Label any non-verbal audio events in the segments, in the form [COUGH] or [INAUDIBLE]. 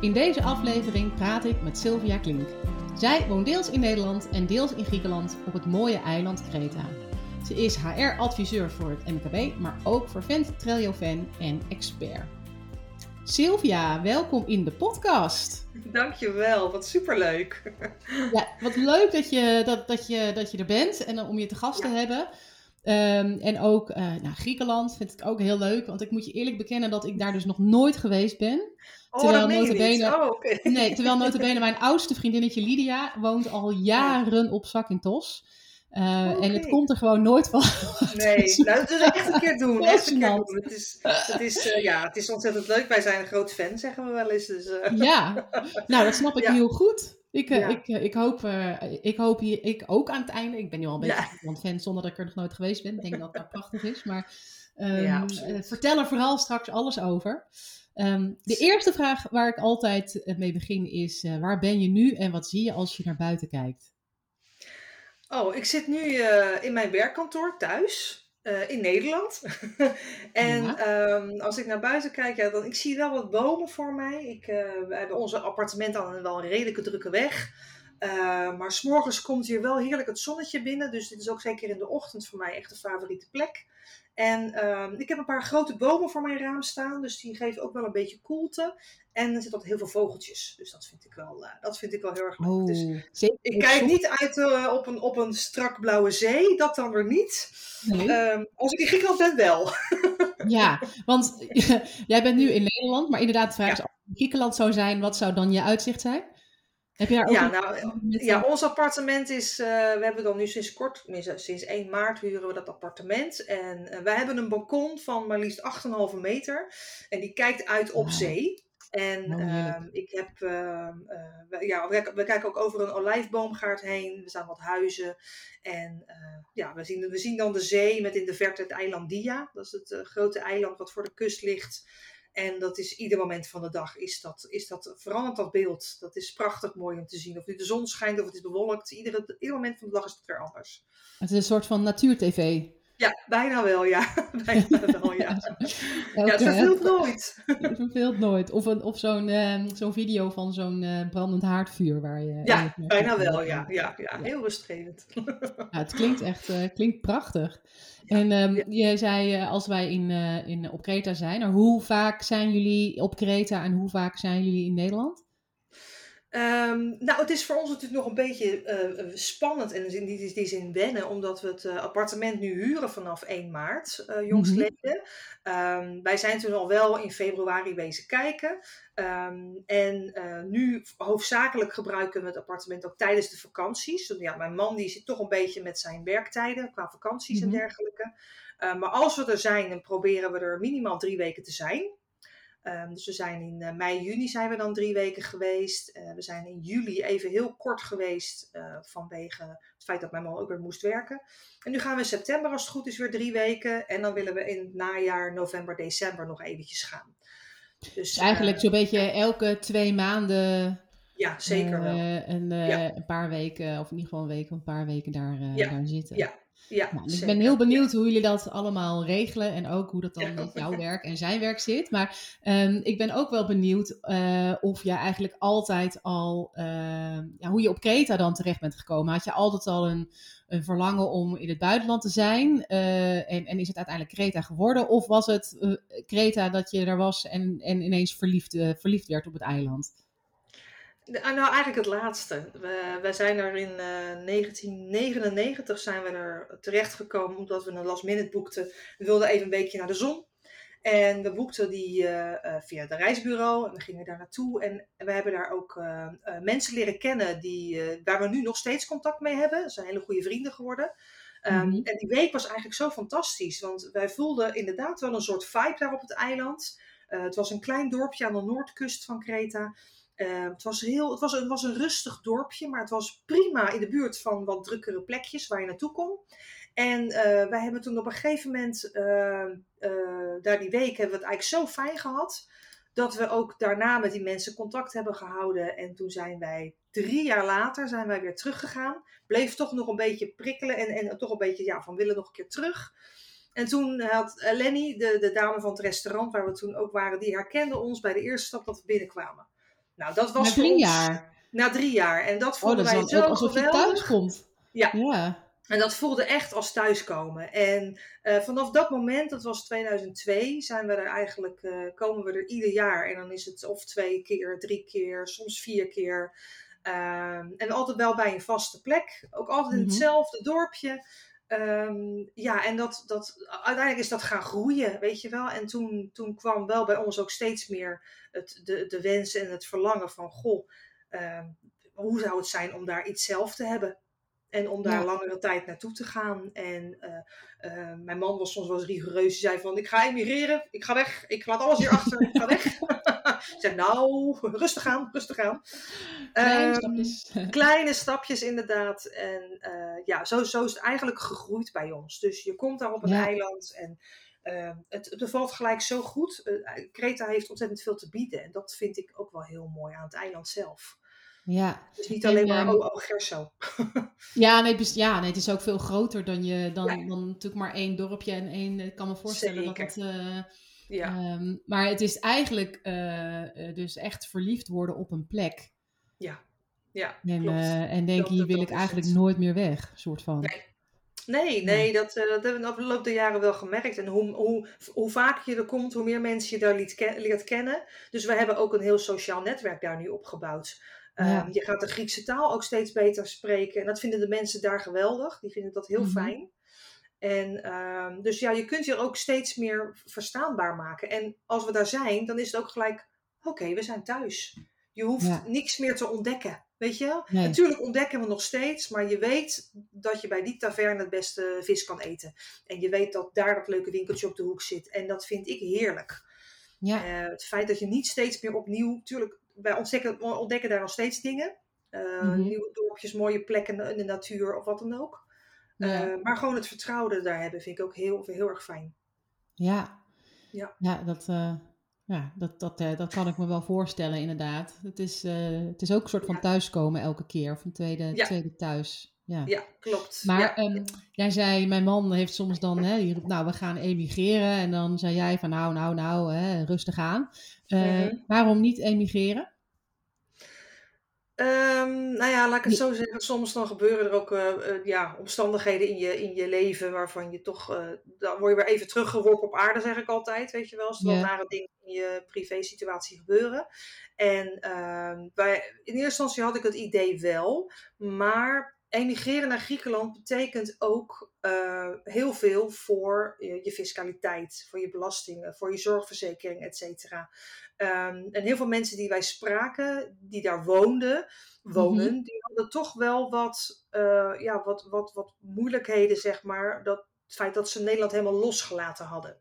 In deze aflevering praat ik met Sylvia Klink. Zij woont deels in Nederland en deels in Griekenland op het mooie eiland Kreta. Ze is HR-adviseur voor het MKB, maar ook voor Vent, Trello-fan en expert. Sylvia, welkom in de podcast. Dankjewel, wat superleuk. Ja, wat leuk dat je, dat, dat je, dat je er bent en om je te gast te hebben. Um, en ook uh, nou, Griekenland vind ik ook heel leuk, want ik moet je eerlijk bekennen dat ik daar dus nog nooit geweest ben. Oh, terwijl notabene, oh, okay. [LAUGHS] nee, terwijl notabene mijn oudste vriendinnetje Lydia woont al jaren op Zakynthos. Uh, okay. En het komt er gewoon nooit van. Nee, [LAUGHS] nou, dat is echt een keer doen. Echt een keer doen. Het is, het, is, uh, ja, het is ontzettend leuk. Wij zijn een groot fan, zeggen we wel eens. Dus, uh. Ja, nou dat snap ik ja. heel goed. Ik, ja. ik, ik, hoop, ik hoop hier, ik ook aan het einde. Ik ben nu al een beetje ja. fan zonder dat ik er nog nooit geweest ben. Ik denk dat dat prachtig is. Maar um, [LAUGHS] ja, vertel er vooral straks alles over. Um, de eerste vraag waar ik altijd mee begin is: uh, waar ben je nu en wat zie je als je naar buiten kijkt? Oh, ik zit nu uh, in mijn werkkantoor thuis. Uh, in Nederland. [LAUGHS] en ja. um, als ik naar buiten kijk, ja, dan ik zie wel wat bomen voor mij. Ik, uh, we hebben onze appartement aan wel een redelijke drukke weg. Uh, maar s'morgens komt hier wel heerlijk het zonnetje binnen. Dus dit is ook zeker in de ochtend voor mij echt een favoriete plek. En uh, ik heb een paar grote bomen voor mijn raam staan. Dus die geven ook wel een beetje koelte. En er zitten heel veel vogeltjes. Dus dat vind ik wel, uh, dat vind ik wel heel erg leuk. Oh, dus ik kijk niet uit uh, op, een, op een strak blauwe zee. Dat dan weer niet. Nee. Um, als ik in Griekenland ben, wel. [LAUGHS] ja, want [LAUGHS] [LAUGHS] jij bent nu in Nederland. Maar inderdaad, de vraag is, als Griekenland zou zijn, wat zou dan je uitzicht zijn? Heb ook ja, nou, ja, ons appartement is, uh, we hebben dan nu sinds kort, sinds 1 maart huren we dat appartement. En uh, wij hebben een balkon van maar liefst 8,5 meter. En die kijkt uit op wow. zee. En oh, uh, ik heb, uh, we, ja, we, we, kijken ook over een olijfboomgaard heen. Er staan wat huizen. En ja, we zien, we zien dan de zee met in de verte het eiland Dia. Dat is het grote eiland wat voor de kust ligt. En dat is ieder moment van de dag is dat, is dat, verandert dat beeld. Dat is prachtig mooi om te zien. Of nu de zon schijnt of het is bewolkt. Iedere, ieder moment van de dag is het weer anders. Het is een soort van natuurtv. Ja, bijna wel, ja. [LAUGHS] bijna wel, ja. [LAUGHS] ja, het verveelt nooit. [LAUGHS] Het verveelt nooit. Of, een, of zo'n uh, zo'n video van zo'n uh, brandend haardvuur waar je... Ja, bijna wel, ja. Ja, ja. Heel rustgevend. ja, het klinkt echt uh, klinkt prachtig. En um, ja. je zei, als wij in, in, op Kreta zijn, hoe vaak zijn jullie op Kreta en hoe vaak zijn jullie in Nederland? Um, nou, het is voor ons natuurlijk nog een beetje uh, spannend en in die, die zin wennen, omdat we het uh, appartement nu huren vanaf 1 maart, uh, jongstleden. Um, wij zijn toen al wel in februari wezen kijken. Um, en nu hoofdzakelijk gebruiken we het appartement ook tijdens de vakanties. Ja, mijn man die zit toch een beetje met zijn werktijden qua vakanties en dergelijke. maar als we er zijn, dan proberen we er minimaal drie weken te zijn. Um, dus we zijn in uh, mei, juni zijn we dan drie weken geweest. Uh, we zijn in juli even heel kort geweest uh, vanwege het feit dat mijn man ook weer moest werken. En nu gaan we in september als het goed is weer drie weken. En dan willen we in het najaar, november, december nog eventjes gaan. Dus, dus eigenlijk zo'n beetje elke twee maanden... Ja, zeker wel. Een, ja. een paar weken, of in ieder geval een week een paar weken daar, ja. daar zitten. Ja, ja, nou, ik ben heel benieuwd hoe jullie dat allemaal regelen en ook hoe dat dan met jouw [LAUGHS] werk en zijn werk zit. Maar um, ik ben ook wel benieuwd uh, of je eigenlijk altijd al, uh, ja, hoe je op Kreta dan terecht bent gekomen. Had je altijd al een, een verlangen om in het buitenland te zijn uh, en, en, is het uiteindelijk Kreta geworden? Of was het Kreta dat je er was en, en ineens verliefd, verliefd werd op het eiland? Nou, eigenlijk het laatste. We, we zijn er in 1999 zijn we er terechtgekomen omdat we een last minute boekten. We wilden even een weekje naar de zon. En we boekten die uh, via het reisbureau en we gingen daar naartoe. En we hebben daar ook uh, mensen leren kennen die, waar we nu nog steeds contact mee hebben. Dat zijn hele goede vrienden geworden. Um, En die week was eigenlijk zo fantastisch, want wij voelden inderdaad wel een soort vibe daar op het eiland. het was een klein dorpje aan de noordkust van Kreta. Uh, het, was heel, het, was, was een rustig dorpje, maar het was prima in de buurt van wat drukkere plekjes waar je naartoe kon. En uh, wij hebben toen op een gegeven moment, uh, daar die week, hebben we het eigenlijk zo fijn gehad. Dat we ook daarna met die mensen contact hebben gehouden. En toen zijn wij drie jaar later zijn wij weer teruggegaan. Bleef toch nog een beetje prikkelen en, en toch een beetje ja, van willen nog een keer terug. En toen had Lenny, de, de dame van het restaurant waar we toen ook waren, die herkende ons bij de eerste stap dat we binnenkwamen. Nou, dat was na drie jaar? Na drie jaar. En dat oh, dat wij zo alsof geweldig. je thuis komt. [LAUGHS] Ja. ja. En dat voelde echt als thuiskomen. En uh, vanaf dat moment, dat was 2002, zijn we er eigenlijk, uh, komen we er ieder jaar. En dan is het of twee keer, drie keer, soms vier keer. Uh, en altijd wel bij een vaste plek. Ook altijd in mhm. hetzelfde dorpje. Um, ja, en dat, dat, uiteindelijk is dat gaan groeien, weet je wel. En toen, toen kwam wel bij ons ook steeds meer het, de, de wens en het verlangen van... Goh, uh, hoe zou het zijn om daar iets zelf te hebben? En om daar langere tijd naartoe te gaan. En uh, uh, mijn man was soms wel eens rigoureus. Hij zei van, ik ga emigreren. Ik ga weg. Ik laat alles hier achter. Ik ga weg. [LAUGHS] ik zei, nou, rustig aan. Rustig aan. Kleine, um, stapjes. [LAUGHS] kleine stapjes, inderdaad. En uh, ja, zo, zo is het eigenlijk gegroeid bij ons. Dus je komt daar op een ja. eiland en... Uh, het, het bevalt gelijk zo goed. Uh, Kreta heeft ontzettend veel te bieden. En dat vind ik ook wel heel mooi aan het eiland zelf. Ja. Dus niet alleen en, maar, oh, oh Gerso. [LAUGHS] ja, nee, ja, nee, het is ook veel groter dan je, dan, ja. dan natuurlijk maar één dorpje en één, ik kan me voorstellen Zeker. dat het... Uh, ja. Um, maar het is eigenlijk uh, dus echt verliefd worden op een plek. Ja, ja en, klopt. Uh, en denk, hier wil ik eigenlijk het. nooit meer weg, soort van. Nee. Nee, nee, dat, uh, dat hebben we de loop der jaren wel gemerkt. En hoe, hoe, hoe vaker je er komt, hoe meer mensen je daar leert, ken, leert kennen. Dus we hebben ook een heel sociaal netwerk daar nu opgebouwd. Ja. Um, je gaat de Griekse taal ook steeds beter spreken. En dat vinden de mensen daar geweldig. Die vinden dat heel mm-hmm. fijn. En um, dus ja, je kunt je ook steeds meer verstaanbaar maken. En als we daar zijn, dan is het ook gelijk, oké, okay, we zijn thuis. Je hoeft ja. niks meer te ontdekken. Weet je? Nee. Natuurlijk ontdekken we nog steeds, maar je weet dat je bij die taverne het beste vis kan eten. En je weet dat daar dat leuke winkeltje op de hoek zit. En dat vind ik heerlijk. Ja. Uh, het feit dat je niet steeds meer opnieuw, natuurlijk, wij ontdekken, ontdekken daar nog steeds dingen. Uh, Mhm. Nieuwe dorpjes, mooie plekken in de natuur of wat dan ook. Ja. Uh, maar gewoon het vertrouwde daar hebben vind ik ook heel, heel erg fijn. Ja, Ja. ja dat, uh, ja, dat, dat, uh, dat kan ik me wel voorstellen, inderdaad. Het is, het is ook een soort van Ja. thuiskomen elke keer, of een tweede, Ja. tweede thuis. Ja. Ja, klopt. Maar ehm, jij zei, mijn man heeft soms dan, hè, die roept, nou, we gaan emigreren. En dan zei jij van, nou, nou, nou, hè, rustig aan. Mhm. Waarom niet emigreren? Um, nou ja, laat ik het zo zeggen. Soms dan gebeuren er ook uh, uh, ja, omstandigheden in je, in je leven waarvan je toch, uh, dan word je weer even teruggeworpen op aarde, zeg ik altijd. Weet je wel, als er wat nare dingen in je privé situatie gebeuren. En um, bij, in eerste instantie had ik het idee wel, maar emigreren naar Griekenland betekent ook uh, heel veel voor je, je, fiscaliteit, voor je belastingen, voor je zorgverzekering, et cetera. Um, en heel veel mensen die wij spraken, die daar woonden, wonen, Mhm. die hadden toch wel wat, uh, ja, wat, wat, wat moeilijkheden, zeg maar. Dat, het feit dat ze Nederland helemaal losgelaten hadden.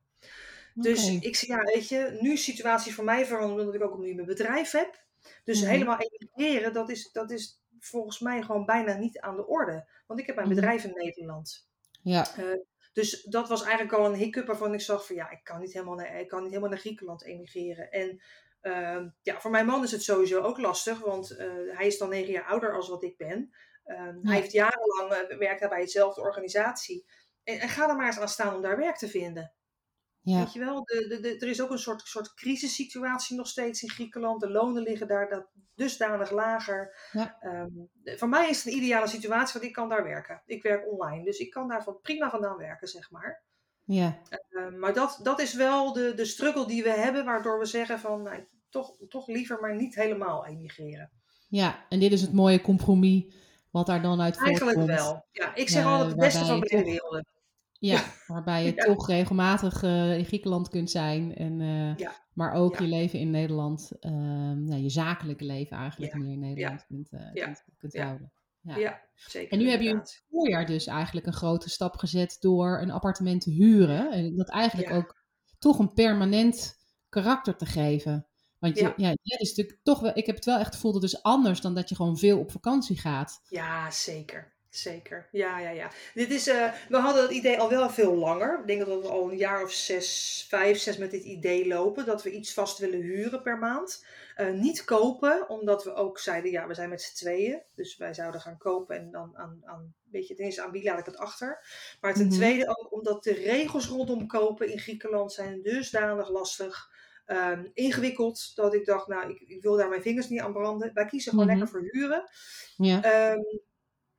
Dus ik zei, ja, weet je, nu is de situatie voor mij veranderd omdat ik ook nu mijn bedrijf heb. Dus Mhm. helemaal emigreren, dat is, dat is volgens mij gewoon bijna niet aan de orde. Want ik heb mijn Mhm. bedrijf in Nederland. Ja, Uh, dus dat was eigenlijk al een hiccup waarvan ik zag van ja, ik kan niet helemaal naar, ik kan niet helemaal naar Griekenland emigreren. En uh, ja, voor mijn man is het sowieso ook lastig, want uh, hij is dan negen jaar ouder als wat ik ben. Uh, ja. Hij heeft jarenlang uh, werkt hij bij dezelfde organisatie. En, en, ga er maar eens aan staan om daar werk te vinden. Ja. Weet je wel, de, de, de, er is ook een soort, soort crisissituatie nog steeds in Griekenland. De lonen liggen daar dat, dusdanig lager. Ja. Um, voor mij is het een ideale situatie, want ik kan daar werken. Ik werk online, dus ik kan daar van, prima vandaan werken, zeg maar. Ja. Uh, maar dat, dat is wel de, de struggle die we hebben, waardoor we zeggen van nou, toch, toch liever maar niet helemaal emigreren. Ja, en dit is het mooie compromis wat daar dan uit voortkomt. Eigenlijk wel. Ja, ik zeg uh, altijd het beste van beide werelden. Ja, waarbij je [LAUGHS] toch regelmatig uh, in Griekenland kunt zijn. En, uh, ja. Maar ook je leven in Nederland, uh, je zakelijke leven eigenlijk meer in Nederland kunt, kunt, kunt houden. Ja. zeker. En nu heb je in het voorjaar dus eigenlijk een grote stap gezet door een appartement te huren. En dat eigenlijk ook toch een permanent karakter te geven. Want je, ja. ja, is natuurlijk toch wel, ik heb het wel echt gevoeld dat het is anders dan dat je gewoon veel op vakantie gaat. Ja, zeker. Zeker, ja, ja, ja. Dit is, uh, we hadden het idee al wel veel langer. Ik denk dat we al een jaar of zes, vijf, zes met dit idee lopen. Dat we iets vast willen huren per maand. Uh, niet kopen, omdat we ook zeiden, ja, we zijn met z'n tweeën. Dus wij zouden gaan kopen en dan aan, aan weet je, ten eerste aan wie laat ik het achter. Maar ten mhm. tweede ook omdat de regels rondom kopen in Griekenland zijn dusdanig lastig. Um, ingewikkeld, dat ik dacht, nou, ik, ik, wil daar mijn vingers niet aan branden. Wij kiezen gewoon mhm. lekker voor huren. Ja. Um,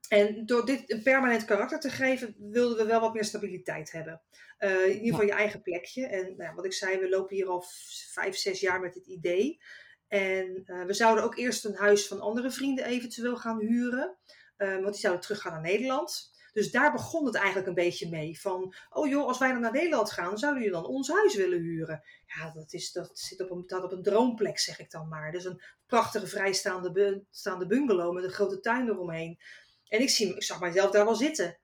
en door dit een permanent karakter te geven, wilden we wel wat meer stabiliteit hebben. Uh, in ieder geval je eigen plekje. En nou, wat ik zei, we lopen hier al vijf, zes jaar met dit idee. En uh, we zouden ook eerst een huis van andere vrienden eventueel gaan huren. Uh, want die zouden teruggaan naar Nederland. Dus daar begon het eigenlijk een beetje mee. Van, oh joh, als wij dan naar Nederland gaan, zouden jullie dan ons huis willen huren? Ja, dat, is, dat zit op een, dat op een droomplek, zeg ik dan maar. Dus een prachtige vrijstaande staande bungalow met een grote tuin eromheen. En ik, zie, ik zag mijzelf daar wel zitten.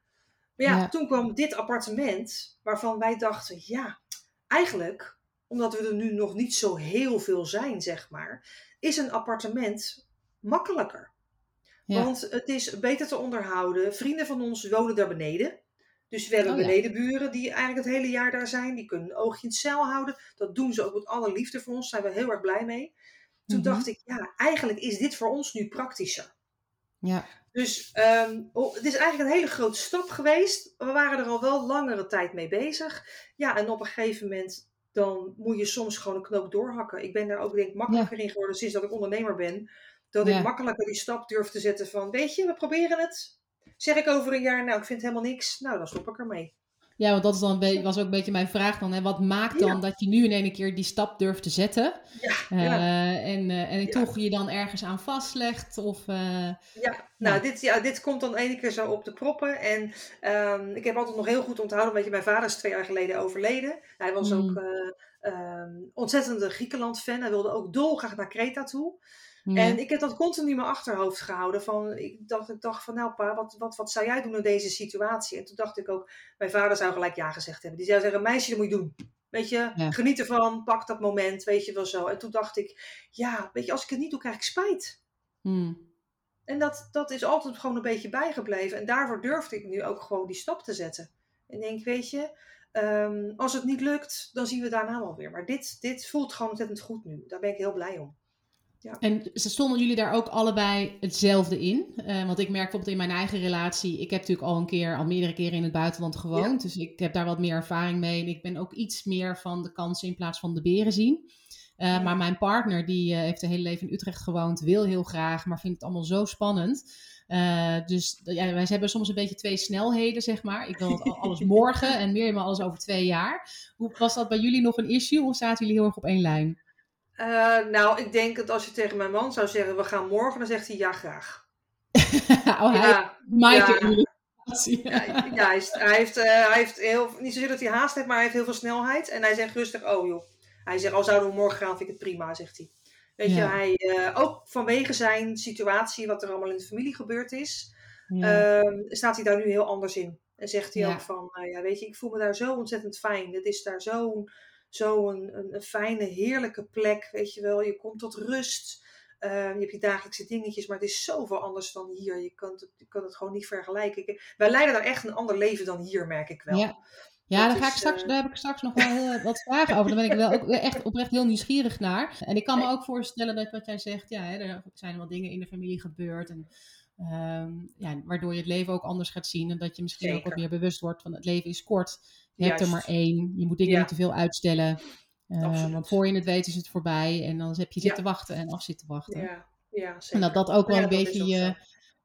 Maar ja, toen kwam dit appartement waarvan wij dachten, ja, eigenlijk, omdat we er nu nog niet zo heel veel zijn, zeg maar, is een appartement makkelijker. Want het is beter te onderhouden. Vrienden van ons wonen daar beneden. Dus we hebben oh, benedenburen die eigenlijk het hele jaar daar zijn. Die kunnen een oogje in het cel houden. Dat doen ze ook met alle liefde voor ons. Daar zijn we heel erg blij mee. Toen mhm. dacht ik, ja, eigenlijk is dit voor ons nu praktischer. Ja. Dus um, het is eigenlijk een hele grote stap geweest. We waren er al wel langere tijd mee bezig. Ja, en op een gegeven moment dan moet je soms gewoon een knoop doorhakken. Ik ben daar ook denk ik makkelijker in geworden sinds dat ik ondernemer ben. Dat ik makkelijker die stap durf te zetten van, weet je, we proberen het. Zeg ik over een jaar, nou ik vind helemaal niks. Nou, dan stop ik ermee. Ja, want dat is dan was ook een beetje mijn vraag dan. Hè? Wat maakt dan dat je nu in één keer die stap durft te zetten? Ja, uh, en, uh, en toch je dan ergens aan vastlegt? Of, uh, ja, nou, Dit, ja, dit komt dan één keer zo op de proppen. En um, ik heb altijd nog heel goed onthouden, want je, mijn vader is twee jaar geleden overleden. Hij was ook um, ontzettende Griekenland-fan. Hij wilde ook dolgraag naar Kreta toe. En ik heb dat continu in mijn achterhoofd gehouden. Van, ik, dacht, ik dacht van, nou pa, wat, wat, wat zou jij doen in deze situatie? En toen dacht ik ook, mijn vader zou gelijk ja gezegd hebben. Die zou zeggen, meisje, dat moet je doen. Weet je, geniet ervan, pak dat moment, weet je wel zo. En toen dacht ik, ja, weet je, als ik het niet doe, krijg ik spijt. Hmm. En dat, dat is altijd gewoon een beetje bijgebleven. En daarvoor durfde ik nu ook gewoon die stap te zetten. En denk, weet je, um, als het niet lukt, dan zien we daarna wel weer. Maar dit, dit voelt gewoon ontzettend goed nu. Daar ben ik heel blij om. Ja. En stonden jullie daar ook allebei hetzelfde in? Uh, want ik merk bijvoorbeeld in mijn eigen relatie, ik heb natuurlijk al een keer, al meerdere keren in het buitenland gewoond. Dus ik heb daar wat meer ervaring mee. En ik ben ook iets meer van de kansen in plaats van de beren zien. Uh, Maar mijn partner, die uh, heeft een hele leven in Utrecht gewoond, wil heel graag, maar vindt het allemaal zo spannend. dus ja, wij hebben soms een beetje twee snelheden, zeg maar. Ik wil alles morgen en meer alles over twee jaar. Hoe was dat bij jullie nog een issue of zaten jullie heel erg op één lijn? Uh, nou, ik denk dat als je tegen mijn man zou zeggen, we gaan morgen, dan zegt hij ja graag. [LAUGHS] oh, ja, hij ja, ja, ja, hij, is, hij, heeft, uh, hij heeft heel, niet zozeer dat hij haast heeft, maar hij heeft heel veel snelheid. En hij zegt rustig, oh joh. Hij zegt, al zouden we morgen gaan, vind ik het prima, zegt hij. Weet je, hij, uh, ook vanwege zijn situatie, wat er allemaal in de familie gebeurd is, uh, staat hij daar nu heel anders in. En zegt hij ook van, nou ja, weet je, ik voel me daar zo ontzettend fijn. Het is daar zo'n zo'n een, een, fijne, heerlijke plek. Weet je wel, je komt tot rust. Uh, je hebt je dagelijkse dingetjes, maar het is zoveel anders dan hier. Je kan het, je kan het gewoon niet vergelijken. wij leiden daar echt een ander leven dan hier, merk ik wel. Ja. Ja, daar, ga ik straks, uh... daar heb ik straks nog wel heel, wat vragen over. Daar ben ik wel ook echt oprecht heel nieuwsgierig naar. En ik kan me ook voorstellen dat wat jij zegt, ja, hè, er zijn wel dingen in de familie gebeurd. En, uh, ja, waardoor je het leven ook anders gaat zien. En dat je misschien ook wat meer bewust wordt van het leven is kort. Je hebt er maar één. Je moet dingen niet te veel uitstellen. Uh, want voor je het weet is het voorbij. En dan heb je zitten wachten en af zitten wachten. Ja, ja zeker. En dat dat ook wel een beetje je,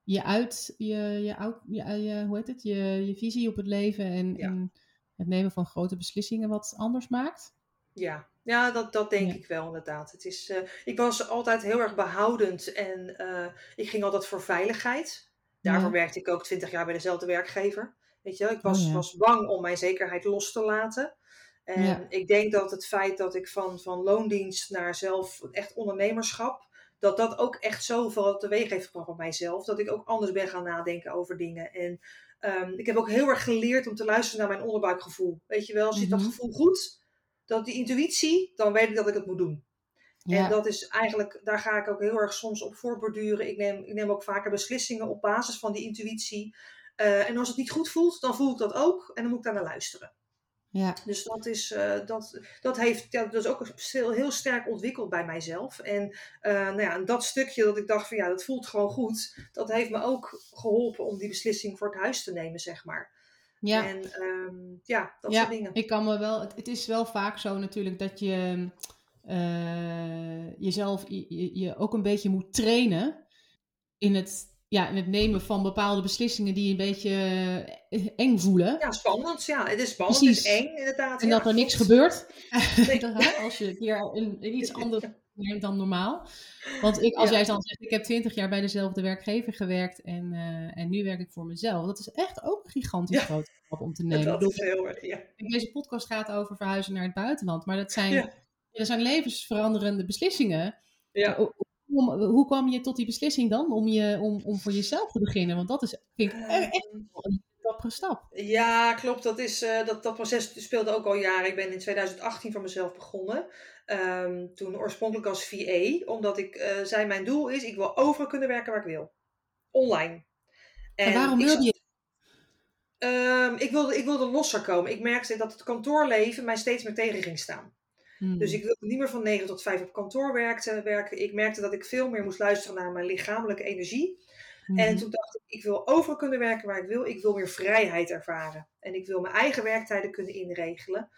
je uit, je, je, je, je, hoe heet het? Je, je visie op het leven en, en het nemen van grote beslissingen wat anders maakt. Ja, ja dat, dat denk ik wel inderdaad. Het is, uh, ik was altijd heel erg behoudend en uh, ik ging altijd voor veiligheid. Daarvoor werkte ik ook twintig jaar bij dezelfde werkgever. Weet je wel, ik was, oh, was bang om mijn zekerheid los te laten. En ja. ik denk dat het feit dat ik van, van loondienst naar zelf echt ondernemerschap, dat dat ook echt zoveel teweeg heeft gebracht op mijzelf. Dat ik ook anders ben gaan nadenken over dingen. En um, ik heb ook heel erg geleerd om te luisteren naar mijn onderbuikgevoel. Weet je wel, zit dat Mhm. gevoel goed, dat die intuïtie, dan weet ik dat ik het moet doen. Ja. En dat is eigenlijk, daar ga ik ook heel erg soms op voorborduren. Ik neem, ik neem ook vaker beslissingen op basis van die intuïtie. Eh, en als het niet goed voelt, dan voel ik dat ook. En dan moet ik daar naar luisteren. Ja. Dus dat is, eh, dat, dat heeft, ja, dat is ook heel, heel sterk ontwikkeld bij mijzelf. En eh, nou ja, dat stukje dat ik dacht van ja, dat voelt gewoon goed. Dat heeft me ook geholpen om die beslissing voor het huis te nemen, zeg maar. Ja. En ehm, ja, dat ja, soort dingen. ik kan me wel. Het, het is wel vaak zo natuurlijk dat je jezelf je, je- je ook een beetje moet trainen in het, ja, in het nemen van bepaalde beslissingen die een beetje eh, eng voelen. Ja, spannend. Ja, het is spannend. Het is Precies. eng, inderdaad. En ja, dat er niks gebeurt. Nee. [LAUGHS] Als je keer een, een iets [LAUGHS] anders neemt dan normaal. Want ik, als Ja. jij dan zegt, ik heb twintig jaar bij dezelfde werkgever gewerkt en, eh, en nu werk ik voor mezelf. Dat is echt ook een gigantisch Ja. grote stap om te nemen. Dat is heel erg, ja. deze podcast gaat over verhuizen naar het buitenland. Maar dat zijn, dat zijn levensveranderende beslissingen. Ja. Hoe, kwam je tot die beslissing dan? Om, je, om, om voor jezelf te beginnen? Want dat is, vind ik, echt Ehm, wel een dappere stap. Ja, klopt. Dat, is, eh, dat, dat proces speelde ook al jaren. Ik ben in 2018 voor mezelf begonnen. Ehm, toen oorspronkelijk als VA. Omdat ik eh, zei, mijn doel is, ik wil overal kunnen werken waar ik wil. Online. En, waarom wilde je... Ehm, ik, wilde, ik wilde losser komen. Ik merkte dat het kantoorleven mij steeds meer tegen ging staan. Hmm. Dus ik wilde niet meer van 9 tot 5 op kantoor werkte, werken. Ik merkte dat ik veel meer moest luisteren naar mijn lichamelijke energie. En Mhm. toen dacht ik, ik wil overal kunnen werken waar ik wil. Ik wil meer vrijheid ervaren. En ik wil mijn eigen werktijden kunnen inregelen.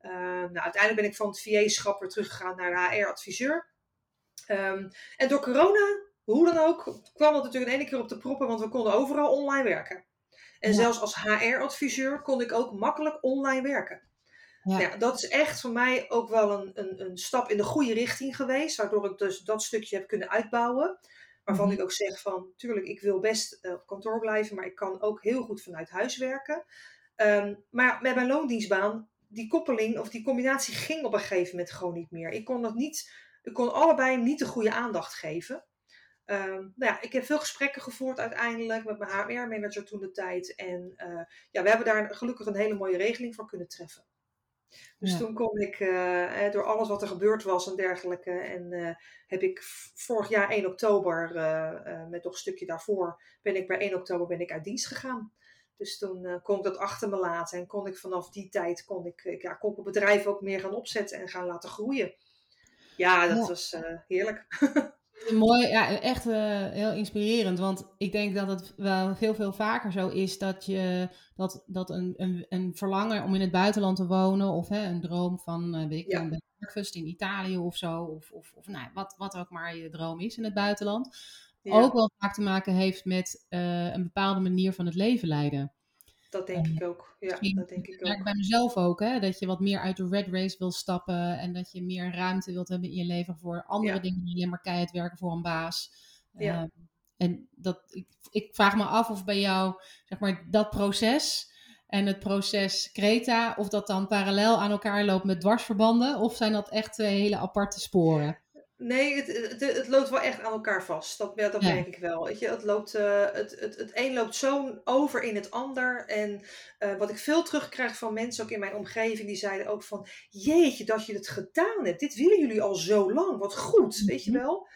Uh, nou, uiteindelijk ben ik van het VA-schap weer teruggegaan naar de HR-adviseur. Um, en door corona, hoe dan ook, kwam dat natuurlijk in één keer op de proppen, want we konden overal online werken. En Ja. zelfs als HR-adviseur kon ik ook makkelijk online werken. Ja. Ja, dat is echt voor mij ook wel een, een, een stap in de goede richting geweest, waardoor ik dus dat stukje heb kunnen uitbouwen. Waarvan Mhm. ik ook zeg van, tuurlijk, ik wil best uh, op kantoor blijven, maar ik kan ook heel goed vanuit huis werken. Um, maar met mijn loondienstbaan, die koppeling of die combinatie ging op een gegeven moment gewoon niet meer. Ik kon dat niet, ik kon allebei niet de goede aandacht geven. Um, nou ja, ik heb veel gesprekken gevoerd uiteindelijk met mijn HR-manager toen de tijd. En uh, ja, we hebben daar gelukkig een hele mooie regeling voor kunnen treffen. Dus ja. toen kon ik, uh, door alles wat er gebeurd was en dergelijke, en uh, heb ik vorig jaar 1 oktober, uh, met nog een stukje daarvoor, ben ik bij 1 oktober ben ik uit dienst gegaan. Dus toen kon ik dat achter me laten en kon ik vanaf die tijd kon ik, ja, kon ik het bedrijf ook meer gaan opzetten en gaan laten groeien. Ja, dat ja. was heerlijk. [LAUGHS] Mooi, ja, echt uh, heel inspirerend. Want ik denk dat het wel veel, veel vaker zo is dat je dat, dat een, een, een verlangen om in het buitenland te wonen, of hè, een droom van, uh, weet ik, ja. een breakfast in Italië of zo, of, of, of nou, wat, wat ook maar je droom is in het buitenland, ja. ook wel vaak te maken heeft met uh, een bepaalde manier van het leven leiden. Dat denk ik ook. Ja, dat denk ik ook. bij mezelf ook, hè, dat je wat meer uit de red race wil stappen en dat je meer ruimte wilt hebben in je leven voor andere ja. dingen dan alleen maar keihard werken voor een baas. Ja. Uh, en dat, ik, ik vraag me af of bij jou, zeg maar, dat proces en het proces Creta, of dat dan parallel aan elkaar loopt met dwarsverbanden, of zijn dat echt uh, hele aparte sporen? Nee, het, het, het, loopt wel echt aan elkaar vast. Dat, dat ja. merk ik wel. Weet je? Het, loopt, uh, het, het, het een loopt zo over in het ander. En uh, wat ik veel terugkrijg van mensen, ook in mijn omgeving, die zeiden ook van... Jeetje, dat je het gedaan hebt. Dit willen jullie al zo lang. Wat goed, weet je wel?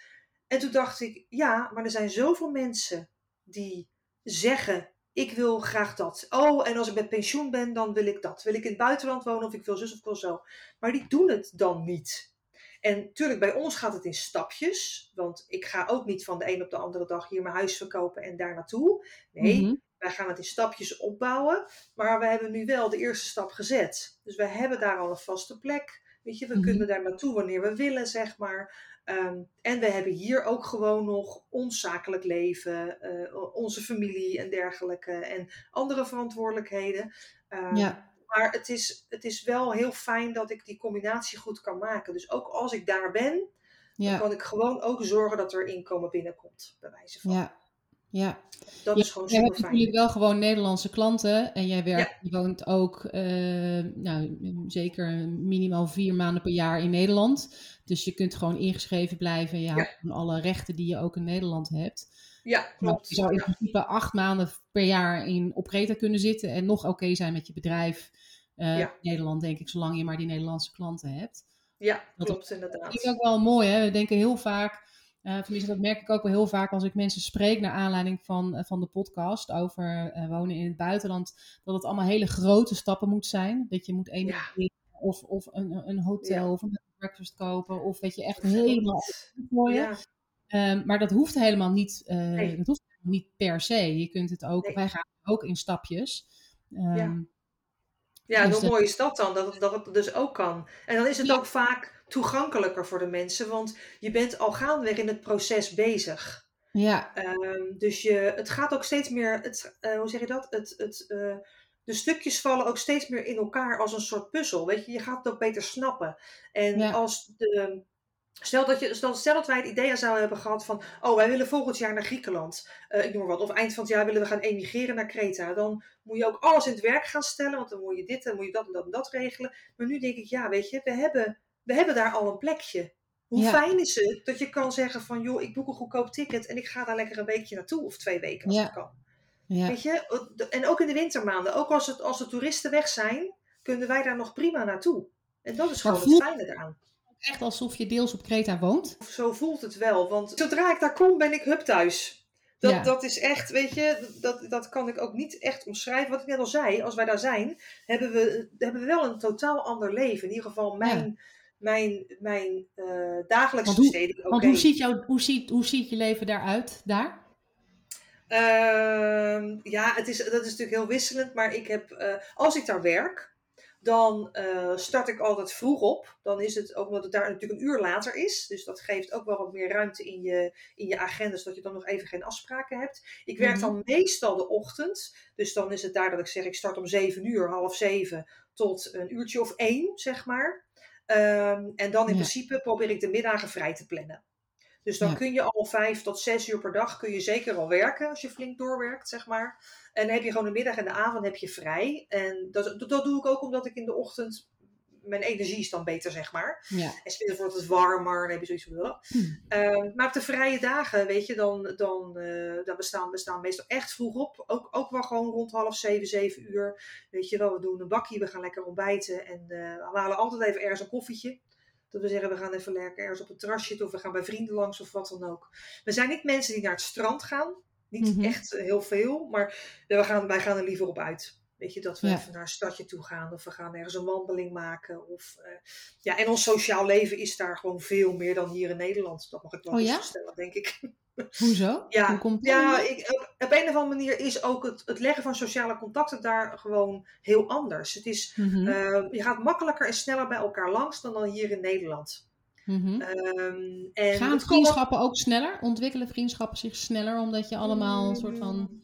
En toen dacht ik, ja, maar er zijn zoveel mensen die zeggen... Ik wil graag dat. Oh, en als ik met pensioen ben, dan wil ik dat. Wil ik in het buitenland wonen of ik wil zus of ik wil zo. Maar die doen het dan niet. En tuurlijk, bij ons gaat het in stapjes. Want ik ga ook niet van de een op de andere dag hier mijn huis verkopen en daar naartoe. Nee, mm-hmm. wij gaan het in stapjes opbouwen. Maar we hebben nu wel de eerste stap gezet. Dus we hebben daar al een vaste plek. Weet je, we mm-hmm. kunnen daar naartoe wanneer we willen, zeg maar. Um, en we hebben hier ook gewoon nog ons zakelijk leven, uh, onze familie en dergelijke. En andere verantwoordelijkheden. Um, ja. Maar het is, het is wel heel fijn dat ik die combinatie goed kan maken. Dus ook als ik daar ben, dan kan ik gewoon ook zorgen dat er inkomen binnenkomt, bij wijze van. Ja, ja. Dat is gewoon super fijn. Je hebt natuurlijk wel gewoon Nederlandse klanten en jij werkt, je woont ook uh, nou, zeker minimaal vier maanden per jaar in Nederland. Dus je kunt gewoon ingeschreven blijven. Je hebt alle rechten die je ook in Nederland hebt. Ja, klopt. je zou in principe acht maanden per jaar in, op Kreta kunnen zitten en nog oké zijn met je bedrijf. Uh, in Nederland, denk ik, zolang je maar die Nederlandse klanten hebt. Ja, dat klopt inderdaad. Dat is ook wel mooi, hè? We denken heel vaak, uh, tenminste dat merk ik ook wel heel vaak als ik mensen spreek naar aanleiding van, uh, van de podcast over uh, wonen in het buitenland, dat het allemaal hele grote stappen moet zijn. Dat je moet één ja. of, of een, een hotel ja. of een breakfast kopen of weet je echt helemaal mooie. Um, maar dat hoeft helemaal niet, nee. dat hoeft niet per se. Je kunt het ook, nee. wij gaan ook in stapjes. Um, ja. Ja, dus hoe mooi is dat dan, dat dat het dus ook kan. En dan is het ook vaak toegankelijker voor de mensen, want je bent al gaandeweg in het proces bezig. Ja. Um, dus je, het gaat ook steeds meer, het, uh, hoe zeg je dat? Het, het, uh, de stukjes vallen ook steeds meer in elkaar als een soort puzzel. Weet je, je gaat het ook beter snappen. En ja. als de, Stel dat, je, stel, stel dat wij het idee zouden hebben gehad van, oh, wij willen volgend jaar naar Griekenland, uh, ik noem maar wat, of eind van het jaar willen we gaan emigreren naar Kreta. Dan moet je ook alles in het werk gaan stellen, want dan moet je dit en moet je dat en dat en dat regelen. Maar nu denk ik, ja, weet je, we hebben, we hebben daar al een plekje. Hoe ja. fijn is het dat je kan zeggen van, joh, ik boek een goedkoop ticket en ik ga daar lekker een weekje naartoe, of twee weken als ja. kan. Ja. Weet je, en ook in de wintermaanden, ook als, het, als de toeristen weg zijn, kunnen wij daar nog prima naartoe. En dat is gewoon het fijne eraan echt alsof je deels op Kreta woont? Zo voelt het wel, want zodra ik daar kom, ben ik hup thuis. Dat, ja. dat is echt, weet je, dat, dat kan ik ook niet echt omschrijven. Wat ik net al zei, als wij daar zijn, hebben we, hebben we wel een totaal ander leven. In ieder geval mijn, ja. Mijn, mijn uh, dagelijkse besteding. Want hoe ziet, jou, hoe, ziet, hoe ziet je leven daaruit, daar? Uh, ja, het is, dat is natuurlijk heel wisselend. Maar ik heb, uh, als ik daar werk, dan uh, start ik altijd vroeg op. Dan is het ook omdat het daar natuurlijk een uur later is. Dus dat geeft ook wel wat meer ruimte in je, in je agenda, zodat je dan nog even geen afspraken hebt. Ik werk mm -hmm. dan meestal de ochtend. Dus dan is het daar dat ik zeg, ik start om 7 uur, half 7 tot een uurtje of 1, zeg maar. Um, en dan in ja. principe probeer ik de middagen vrij te plannen. Dus dan ja. kun je al vijf tot zes uur per dag kun je zeker al werken als je flink doorwerkt, zeg maar. En dan heb je gewoon de middag en de avond heb je vrij. En dat, dat doe ik ook omdat ik in de ochtend mijn energie is dan beter, zeg maar. Ja. En smiddags wordt het warmer, dan heb je zoiets van... Hm. Uh, maar op de vrije dagen, weet je, dan, dan, uh, dan bestaan we staan meestal echt vroeg op. Ook, ook wel gewoon rond half zeven, zeven uur. Weet je wel, we doen een bakje, we gaan lekker ontbijten. En uh, we halen altijd even ergens een koffietje. Dat we zeggen, we gaan even lekker ergens op het terrasje of we gaan bij vrienden langs of wat dan ook. We zijn niet mensen die naar het strand gaan. Niet Mhm. mm -hmm. echt heel veel, maar we gaan, wij gaan er liever op uit. Weet je, dat we Ja. even naar een stadje toe gaan of we gaan ergens een wandeling maken. Of, uh, ja, en ons sociaal leven is daar gewoon veel meer dan hier in Nederland. Dat mag ik wel oh, ja? stellen, denk ik. [LAUGHS] Hoezo? Ja, Hoe komt ja ik, op, op, een of andere manier is ook het, het, leggen van sociale contacten daar gewoon heel anders. Het is, mm -hmm. uh, je gaat makkelijker en sneller bij elkaar langs dan, dan hier in Nederland. Mm -hmm. um, en Gaan vriendschappen ook sneller? Ontwikkelen vriendschappen zich sneller omdat je allemaal een soort van.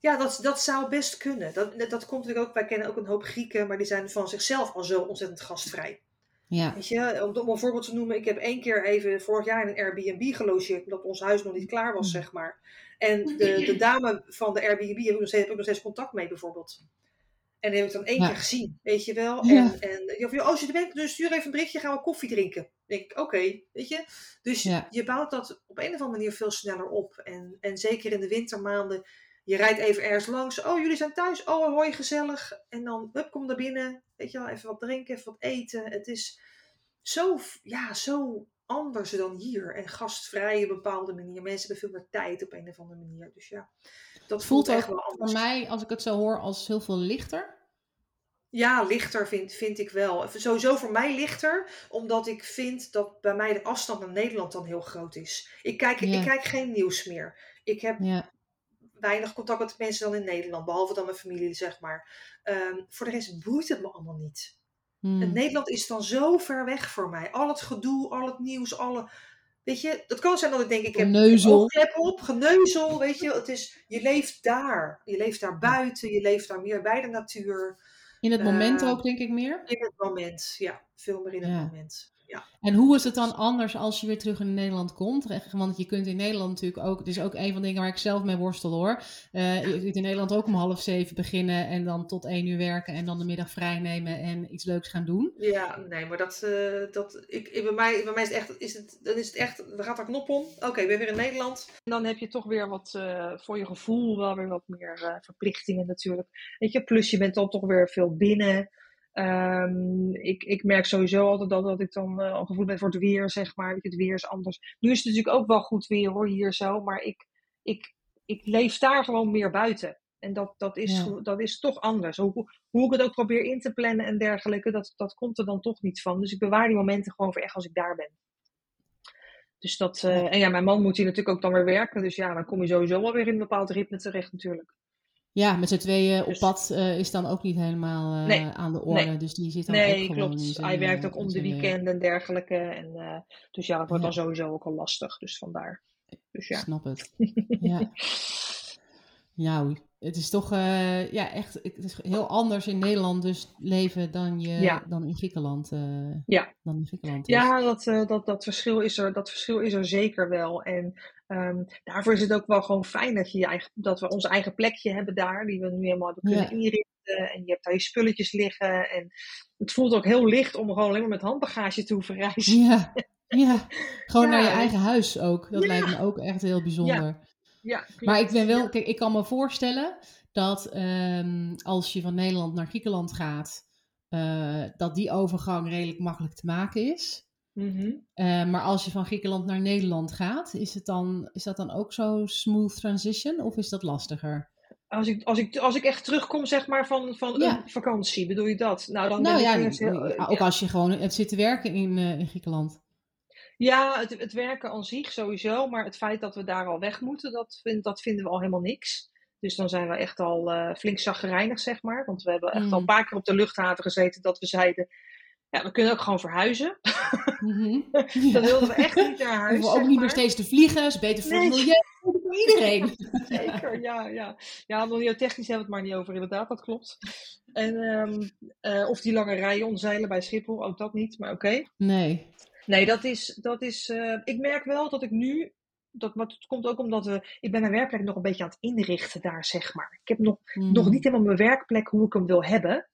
Mm. Ja, dat, dat zou best kunnen. Dat, dat komt natuurlijk ook, wij kennen ook een hoop Grieken, maar die zijn van zichzelf al zo ontzettend gastvrij. Ja. Weet je, om, om een voorbeeld te noemen, ik heb één keer even vorig jaar in een Airbnb gelogeerd, omdat ons huis nog niet klaar was, zeg maar. En de, de dame van de Airbnb heb ik, nog steeds, heb ik nog steeds contact mee, bijvoorbeeld. En die heb ik dan één Ja. keer gezien, weet je wel. Ja. En, en of, als je er bent, dus stuur even een berichtje, gaan we koffie drinken. Dan denk ik, oké, weet je. Dus Ja. je bouwt dat op een of andere manier veel sneller op. En, en zeker in de wintermaanden, je rijdt even ergens langs. Oh, jullie zijn thuis. Oh, hoi, gezellig. En dan, hup, kom naar binnen. Weet je wel, even wat drinken, even wat eten. Het is zo, ja, zo anders dan hier. En gastvrij op een bepaalde manier. Mensen hebben veel meer tijd op een of andere manier. Dus ja, dat voelt, voelt echt wel anders. voor mij, als ik het zo hoor, als heel veel lichter. Ja, lichter vind, vind ik wel. Sowieso voor mij lichter, omdat ik vind dat bij mij de afstand naar Nederland dan heel groot is. Ik kijk, Ja. ik kijk geen nieuws meer. Ik heb Ja. Weinig contact met mensen dan in Nederland, behalve dan mijn familie, zeg maar. Ehm, voor de rest boeit het me allemaal niet. Hmm. Nederland is dan zo ver weg voor mij. Al het gedoe, al het nieuws, alle... Weet je, het kan zijn dat ik denk, ik heb Geneuzel. oogklep op, geneuzel, weet je. Het is, je leeft daar. Je leeft daar buiten, je leeft daar meer bij de natuur. In het moment Eh, ook, denk ik meer? in het moment, ja. Veel meer in het Ja. moment. Ja. En hoe is het dan anders als je weer terug in Nederland komt? Want je kunt in Nederland natuurlijk ook, het is ook een van de dingen waar ik zelf mee worstel hoor. Eh, je kunt in Nederland ook om half zeven beginnen en dan tot één uur werken en dan de middag vrij nemen en iets leuks gaan doen. Ja, nee, maar dat, eh, dat ik, bij, mij, bij mij is het echt, is het, dan is het echt, er gaat er knop om. Oké, ik ben weer in Nederland. En dan heb je toch weer wat, eh, voor je gevoel, wel weer wat meer eh, verplichtingen natuurlijk. Weet je, plus je bent dan toch weer veel binnen. Ehm, ik, ik merk sowieso altijd dat, dat ik dan eh, al gevoeld ben voor het weer, zeg maar. Het weer is anders. Nu is het natuurlijk ook wel goed weer hoor, hier zo. Maar ik, ik, ik leef daar gewoon meer buiten. En dat, dat, is, Ja. dat is toch anders. Hoe, hoe ik het ook probeer in te plannen en dergelijke, dat, dat komt er dan toch niet van. Dus ik bewaar die momenten gewoon voor echt als ik daar ben. Dus dat, eh, en ja, mijn man moet hier natuurlijk ook dan weer werken. Dus ja, dan kom je sowieso wel weer in een bepaald ritme terecht natuurlijk. Ja, met z'n tweeën op Dus- pad eh, is dan ook niet helemaal eh, Nee, aan de orde. nee. Dus die zit dan ook Nee, gewoon klopt. zijn, Hij werkt eh, ook om de weekenden en dergelijke. En, dus ja, dat wordt Ja. dan sowieso ook al lastig. Dus vandaar. Dus Ik ja. snap het. [LAUGHS] Ja. Nou, het is toch eh, ja, echt het is heel anders in Nederland dus leven dan, je, Ja. dan in Griekenland. eh, Ja. Dan in Griekenland is. Ja, dat, eh, dat, dat, verschil is er, dat verschil is er zeker wel. En ehm, daarvoor is het ook wel gewoon fijn dat, je je eigen, dat we ons eigen plekje hebben daar, die we nu helemaal hebben kunnen Ja. inrichten. En je hebt daar je spulletjes liggen. En het voelt ook heel licht om gewoon alleen maar met handbagage te hoeven reizen. Ja, ja. [LAUGHS] gewoon Ja, naar je eigen huis ook. Dat lijkt me ook echt heel bijzonder. Ja. Maar ik ben wel, kijk, ik kan me voorstellen dat ehm, als je van Nederland naar Griekenland gaat, eh, dat die overgang redelijk makkelijk te maken is. Mhm. Eh, maar als je van Griekenland naar Nederland gaat, is, het dan, is dat dan ook zo smooth transition of is dat lastiger? Als ik, als, ik, als ik echt terugkom, zeg maar, van, van Ja. een vakantie, bedoel je dat? Nou, dan nou ben ja, ik heel- ook als je gewoon hebt zitten werken in, eh, in Griekenland. Ja, het, het werken aan zich sowieso, maar het feit dat we daar al weg moeten, dat, vind, dat vinden we al helemaal niks. Dus dan zijn we echt al eh, flink zagrijnig, zeg maar. Want we hebben echt Mm. al een paar keer op de luchthaven gezeten dat we zeiden, ja, we kunnen ook gewoon verhuizen. [LAUGHS] Mhm. Dan wilden we echt niet naar huis, Hoeven ook niet meer steeds te vliegen, is beter voor Nee. milieu, voor iedereen. [LAUGHS] Zeker, ja, ja. Ja, milieutechnisch hebben we het maar niet over, inderdaad, dat klopt. En, ehm, eh, of die lange rijen omzeilen bij Schiphol, ook dat niet, maar oké. Nee. Nee, dat is. Dat is eh, ik merk wel dat ik nu. Dat, maar het komt ook omdat we. Ik ben mijn werkplek nog een beetje aan het inrichten daar, zeg maar. Ik heb nog, Mhm. nog niet helemaal mijn werkplek hoe ik hem wil hebben.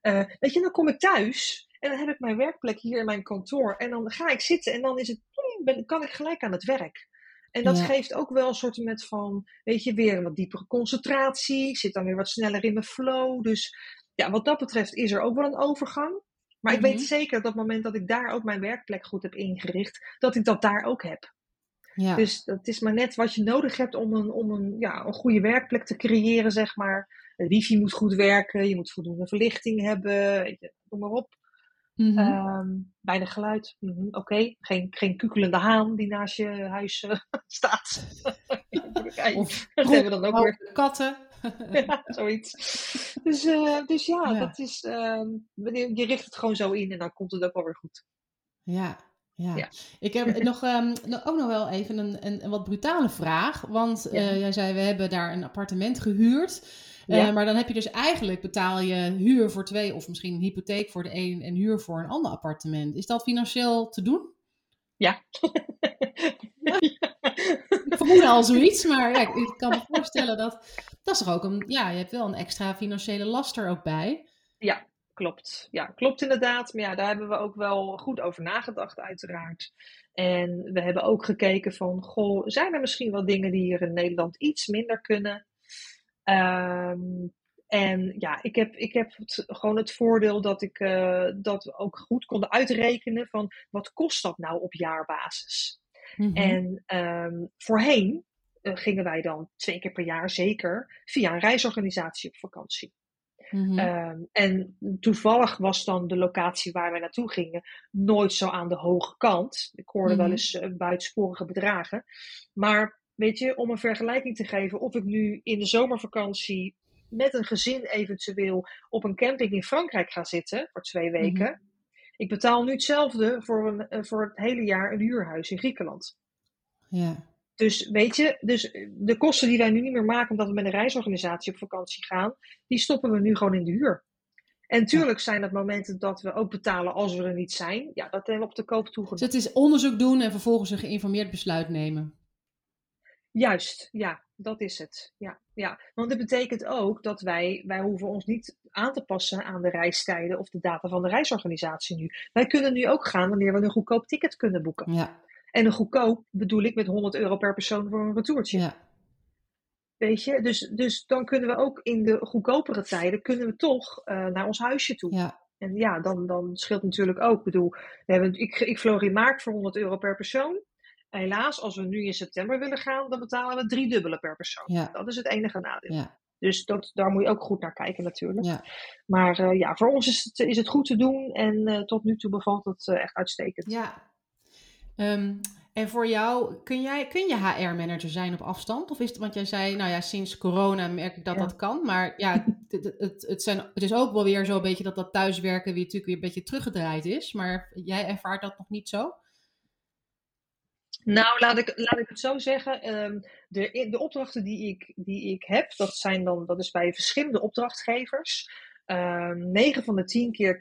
Eh, weet je, dan kom ik thuis en dan heb ik mijn werkplek hier in mijn kantoor. En dan ga ik zitten en dan is het, ben, kan ik gelijk aan het werk. En dat Ja. geeft ook wel een soort met van, weet je, weer een wat diepere concentratie. Ik zit dan weer wat sneller in mijn flow. Dus ja, wat dat betreft is er ook wel een overgang. Maar ik Mhm. weet zeker dat op het moment dat ik daar ook mijn werkplek goed heb ingericht, dat ik dat daar ook heb. Ja. Dus dat is maar net wat je nodig hebt om een, om een, ja, een goede werkplek te creëren, zeg maar. Het wifi moet goed werken, je moet voldoende verlichting hebben, je, noem maar op. Mhm. Ehm, weinig geluid, Mhm, oké. Geen, geen kukelende haan die naast je huis eh, [LAUGHS] staat. [LAUGHS] Of dat hebben we dan ook weer. katten. [LAUGHS] Ja, zoiets. Dus, eh, dus ja, Ja. dat is, ehm, je richt het gewoon zo in en dan komt het ook wel weer goed. Ja, ja. Ja. Ik heb [LAUGHS] nog, ehm, nog- ook nog wel even een, een, een wat brutale vraag. Want Ja. eh, jij zei, we hebben daar een appartement gehuurd. Eh, maar dan heb je dus eigenlijk betaal je huur voor twee of misschien een hypotheek voor de een en huur voor een ander appartement. Is dat financieel te doen? Ja. [LAUGHS] vermoed al zoiets, maar ja, ik, kan me voorstellen dat dat is ook een, ja, je hebt wel een extra financiële last er ook bij. Ja, klopt. Ja, klopt inderdaad. Maar ja, daar hebben we ook wel goed over nagedacht, uiteraard. En we hebben ook gekeken van, goh, zijn er misschien wel dingen die hier in Nederland iets minder kunnen? Ehm, en ja, ik heb, ik heb gewoon het voordeel dat, ik, eh, dat we ook goed konden uitrekenen van, wat kost dat nou op jaarbasis? Mhm. En ehm, voorheen eh, gingen wij dan twee keer per jaar zeker via een reisorganisatie op vakantie. Mhm. Ehm, en toevallig was dan de locatie waar wij naartoe gingen nooit zo aan de hoge kant. Ik hoorde wel Mhm. eens eh, buitensporige bedragen. Maar weet je, om een vergelijking te geven, of ik nu in de zomervakantie met een gezin eventueel op een camping in Frankrijk ga zitten voor twee weken. Ik betaal nu hetzelfde voor, een, eh, voor het hele jaar een huurhuis in Griekenland. ja. Dus weet je, dus de kosten die wij nu niet meer maken omdat we met een reisorganisatie op vakantie gaan, die stoppen we nu gewoon in de huur. En tuurlijk zijn dat momenten dat we ook betalen als we er niet zijn. Ja, dat hebben we op de koop toegenomen. Dus het is onderzoek doen en vervolgens een geïnformeerd besluit nemen. Juist, ja, dat is het. Ja, ja. Want dat betekent ook dat wij, wij hoeven ons niet aan te passen aan de reistijden of de data van de reisorganisatie nu. Wij kunnen nu ook gaan wanneer we een goedkoop ticket kunnen boeken. Ja. En een goedkoop bedoel ik met 100 euro per persoon voor een retourtje. Ja. Weet je, dus, dus dan kunnen we ook in de goedkopere tijden kunnen we toch uh, naar ons huisje toe. Ja. En ja, dan, dan scheelt natuurlijk ook. Ik bedoel, we hebben, ik, ik vloog in maart voor 100 euro per persoon. Helaas, als we nu in september willen gaan, dan betalen we drie dubbele per persoon. Ja. Dat is het enige nadeel. Ja. Dus dat, daar moet je ook goed naar kijken natuurlijk. Ja. Maar uh, ja, voor ons is het, is het goed te doen en uh, tot nu toe bevalt het uh, echt uitstekend. Ja. Um, en voor jou, kun, jij, kun je HR-manager zijn op afstand? Of is het, want jij zei, nou ja, sinds corona merk ik dat ja. dat kan. Maar ja, het, het, het, zijn, het is ook wel weer zo'n beetje dat dat thuiswerken weer natuurlijk weer een beetje teruggedraaid is. Maar jij ervaart dat nog niet zo? Nou, laat ik, laat ik het zo zeggen. Um, de, de opdrachten die ik, die ik heb, dat, zijn dan, dat is bij verschillende opdrachtgevers. Um, 9 van de 10 keer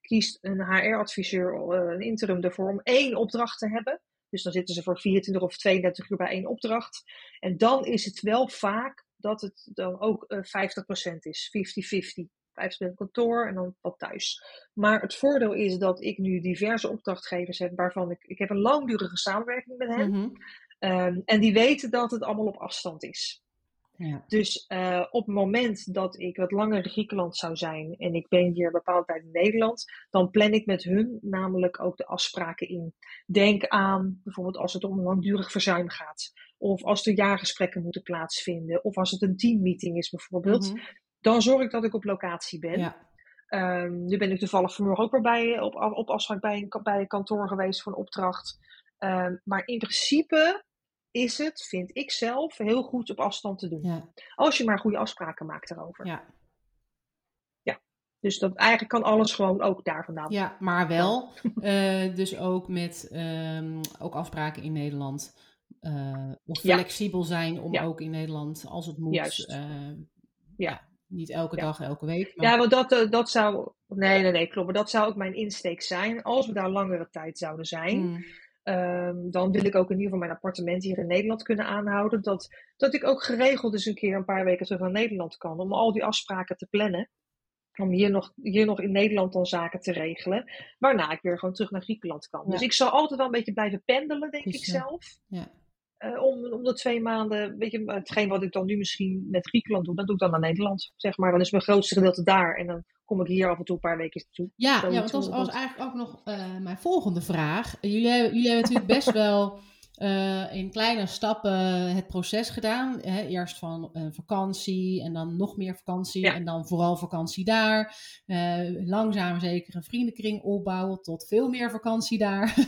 kiest een HR-adviseur uh, een interim ervoor om één opdracht te hebben. Dus dan zitten ze voor 24 of 32 uur bij één opdracht. En dan is het wel vaak dat het dan ook uh, 50% is, 50-50. 50% kantoor en dan wat thuis. Maar het voordeel is dat ik nu diverse opdrachtgevers heb waarvan ik, ik heb een langdurige samenwerking met hen. Mhm. Um, en die weten dat het allemaal op afstand is. Ja. Dus uh, op het moment dat ik wat langer in Griekenland zou zijn en ik ben hier een bepaalde tijd in Nederland, dan plan ik met hun namelijk ook de afspraken in. Denk aan bijvoorbeeld als het om een langdurig verzuim gaat, of als er jaargesprekken moeten plaatsvinden, of als het een teammeeting is bijvoorbeeld. Mhm. Dan zorg ik dat ik op locatie ben. Ja. Um, nu ben ik toevallig vanmorgen ook weer bij, op, op afspraak bij een, bij een kantoor geweest voor een opdracht. Um, maar in principe is het, vind ik zelf, heel goed op afstand te doen. Ja. Als je maar goede afspraken maakt erover. Ja. ja. Dus dat, eigenlijk kan alles gewoon ook daar vandaan. ja, maar wel uh, [LAUGHS] dus ook met um, ook afspraken in Nederland. Uh, of Ja. flexibel zijn om ook in Nederland, als het moet, Juist. uh, Ja. Niet elke Ja. dag, elke week. Maar, Ja, want dat, eh, dat zou. Nee, nee, nee, klopt. Maar dat zou ook mijn insteek zijn. Als we daar langere tijd zouden zijn. Mm, Ehm, dan wil ik ook in ieder geval mijn appartement hier in Nederland kunnen aanhouden. Dat, dat ik ook geregeld eens een keer een paar weken terug naar Nederland kan. Om al die afspraken te plannen. Om hier nog, hier nog in Nederland dan zaken te regelen. Waarna ik weer gewoon terug naar Griekenland kan. Ja. Dus ik zal altijd wel een beetje blijven pendelen, denk Precies, ik zelf. ja. Eh, om, om de twee maanden, weet je, hetgeen wat ik dan nu misschien met Griekenland doe, dat doe ik dan naar Nederland. Zeg maar, dan is mijn grootste gedeelte daar. En dan kom ik hier af en toe een paar weken toe. Ja, ja, want dat was, eigenlijk ook nog eh, mijn volgende vraag. Jullie jullie hebben natuurlijk best wel [LAUGHS] eh, in kleine stappen het proces gedaan. Hè? Eerst van eh, vakantie en dan nog meer vakantie Ja. en dan vooral vakantie daar. Eh, langzaam zeker een vriendenkring opbouwen tot veel meer vakantie daar. [LAUGHS]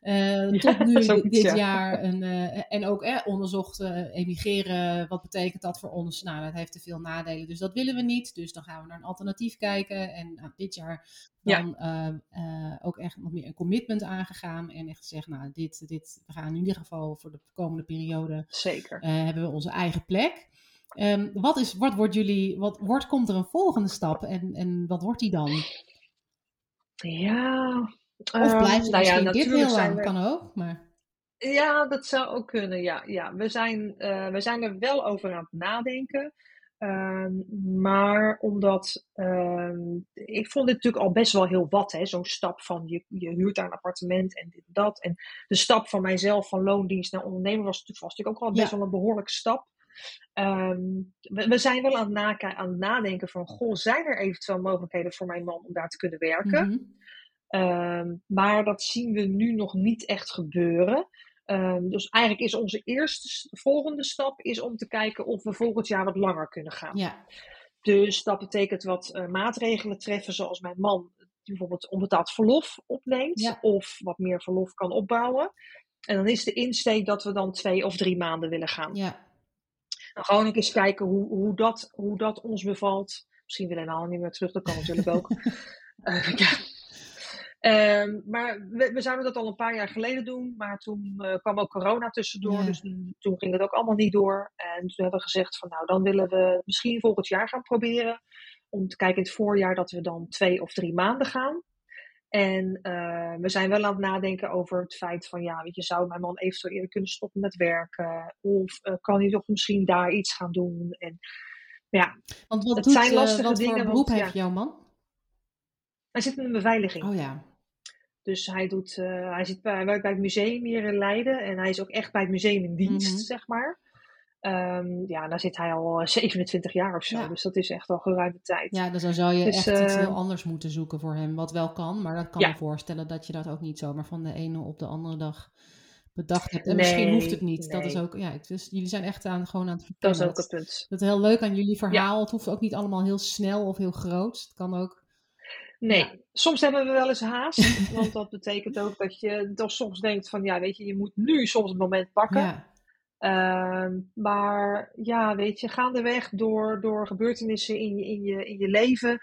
Ja, tot nu [LAUGHS] dit ja. jaar. Een, en ook eh, onderzocht emigreren, wat betekent dat voor ons? Nou, dat heeft te veel nadelen, dus dat willen we niet. Dus dan gaan we naar een alternatief kijken. En nou, dit jaar Ja. dan eh, eh, ook echt nog meer een commitment aangegaan. En echt gezegd, nou, dit, dit, we gaan in ieder geval voor de komende periode Zeker. eh, hebben we onze eigen plek. Ehm, wat, is, wat wordt jullie, wat wordt, komt er een volgende stap en, en wat wordt die dan? Ja. Of ehm, blijft het nou ja, dit heel zijn lang, we- kan ook. Maar, Ja, dat zou ook kunnen. Ja, ja. We, zijn, we zijn er wel over aan het nadenken. Ehm, maar omdat ehm, ik vond dit natuurlijk al best wel heel wat, hè, zo'n stap van je, je huurt daar een appartement en dit en dat. En de stap van mijzelf van loondienst naar ondernemer was, natuurlijk- was natuurlijk ook wel best Ja. wel een behoorlijke stap. Ehm, we, we zijn wel aan het, aan het nadenken van, goh, zijn er eventueel mogelijkheden voor mijn man om daar te kunnen werken? Mhm. Maar dat zien we nu nog niet echt gebeuren. Ehm, dus eigenlijk is onze eerste volgende stap is om te kijken of we volgend jaar wat langer kunnen gaan. Ja, Dus dat betekent wat eh, maatregelen treffen, zoals mijn man bijvoorbeeld onbetaald verlof opneemt, Ja. of wat meer verlof kan opbouwen. En dan is de insteek dat we dan twee of drie maanden willen gaan. ja, Dan gewoon ook eens kijken hoe, hoe, dat, hoe dat ons bevalt. Misschien willen we helemaal niet meer terug, dat kan natuurlijk ook. [LAUGHS] Eh, ja. Ehm, maar we, we zouden dat al een paar jaar geleden doen, maar toen eh, kwam ook corona tussendoor, Ja. dus toen, ging het ook allemaal niet door. En toen hebben we gezegd van nou, dan willen we misschien volgend jaar gaan proberen. om te kijken in het voorjaar dat we dan twee of drie maanden gaan. En uh, we zijn wel aan het nadenken over het feit van, ja, weet je, zou mijn man eventueel eerder kunnen stoppen met werken? Of uh, kan hij toch misschien daar iets gaan doen? En ja, Want wat het doet, zijn eh, lastige wat dingen. voor beroep want, heeft ja, jouw man? hij zit in de beveiliging. Oh ja. Dus hij, doet, eh, hij, zit bij, hij werkt bij het museum hier in Leiden. En hij is ook echt bij het museum in dienst, Mhm. zeg maar. Ehm, ja, daar zit hij al eh, [LAUGHS] 27 jaar of zo. Ja. Dus dat is echt al geruime tijd. Ja, dus dan zou je Dus, echt iets eh, heel anders moeten zoeken voor hem. Wat wel kan, maar dat kan Ja. me voorstellen dat je dat ook niet zomaar van de ene op de andere dag bedacht hebt. En misschien hoeft het niet. Dat is ook, ja, dus jullie zijn echt aan, gewoon aan het Dat verkennen. is ook het punt. Dat is heel leuk aan jullie verhaal. Het hoeft ook niet allemaal heel snel of heel groot. Het kan ook. Nee, soms hebben we wel eens haast. want dat betekent ook dat je toch soms denkt van... Ja, weet je, je moet nu soms het moment pakken. Ja, Ehm, maar ja, weet je, gaandeweg door, door gebeurtenissen in je, in, je, in je leven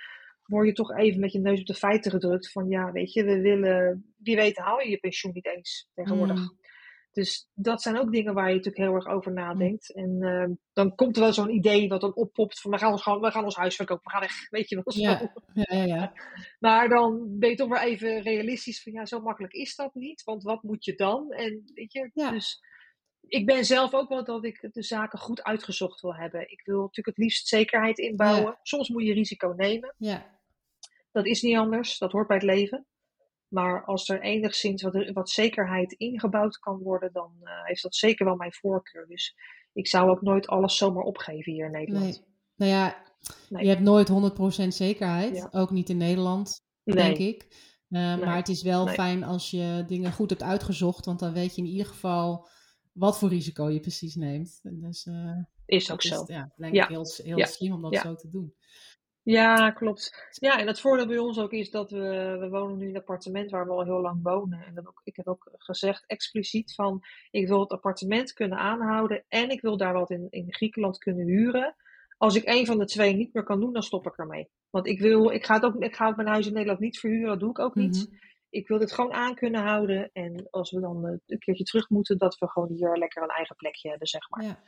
word je toch even met je neus op de feiten gedrukt van ja, weet je, we willen, wie weet haal je je pensioen niet eens tegenwoordig. Mm. Dus dat zijn ook dingen waar je natuurlijk heel erg over nadenkt. En ehm, dan komt er wel zo'n idee wat dan oppopt van we gaan ons, gewoon, we gaan ons huis verkopen, we gaan weg, [LAUGHS] weet je wel zo. ja, ja, ja, ja. [LAUGHS] Maar dan ben je toch weer even realistisch van ja, zo makkelijk is dat niet. Want wat moet je dan? En weet je, Ja. dus ik ben zelf ook wel dat ik de zaken goed uitgezocht wil hebben. Ik wil natuurlijk het liefst zekerheid inbouwen. Ja. Soms moet je risico nemen. ja. Dat is niet anders. Dat hoort bij het leven. Maar als er enigszins wat, wat zekerheid ingebouwd kan worden, dan eh, heeft dat zeker wel mijn voorkeur. Dus ik zou ook nooit alles zomaar opgeven hier in Nederland. Nee. Nou ja, Nee. je hebt nooit 100% zekerheid. Ja. Ook niet in Nederland, Nee. denk ik. Eh. Maar het is wel fijn als je dingen goed hebt uitgezocht. Want dan weet je in ieder geval wat voor risico je precies neemt. En Dus eh Is ook dat is zo. ja, denk Ja. ik heel, heel Ja. slim om dat Ja. zo te doen. Ja, klopt. Ja, en het voordeel bij ons ook is dat we, we wonen nu in een appartement waar we al heel lang wonen. En dan ook, ik heb ook gezegd expliciet van, ik wil het appartement kunnen aanhouden en ik wil daar wat in, in Griekenland kunnen huren. Als ik een van de twee niet meer kan doen, dan stop ik ermee. Want ik wil, ik ga het ook, ik ga mijn huis in Nederland niet verhuren, dat doe ik ook niet. Mhm. Ik wil dit gewoon aan kunnen houden. En als we dan eh, een keertje terug moeten, dat we gewoon hier lekker een eigen plekje hebben, zeg maar. Ja.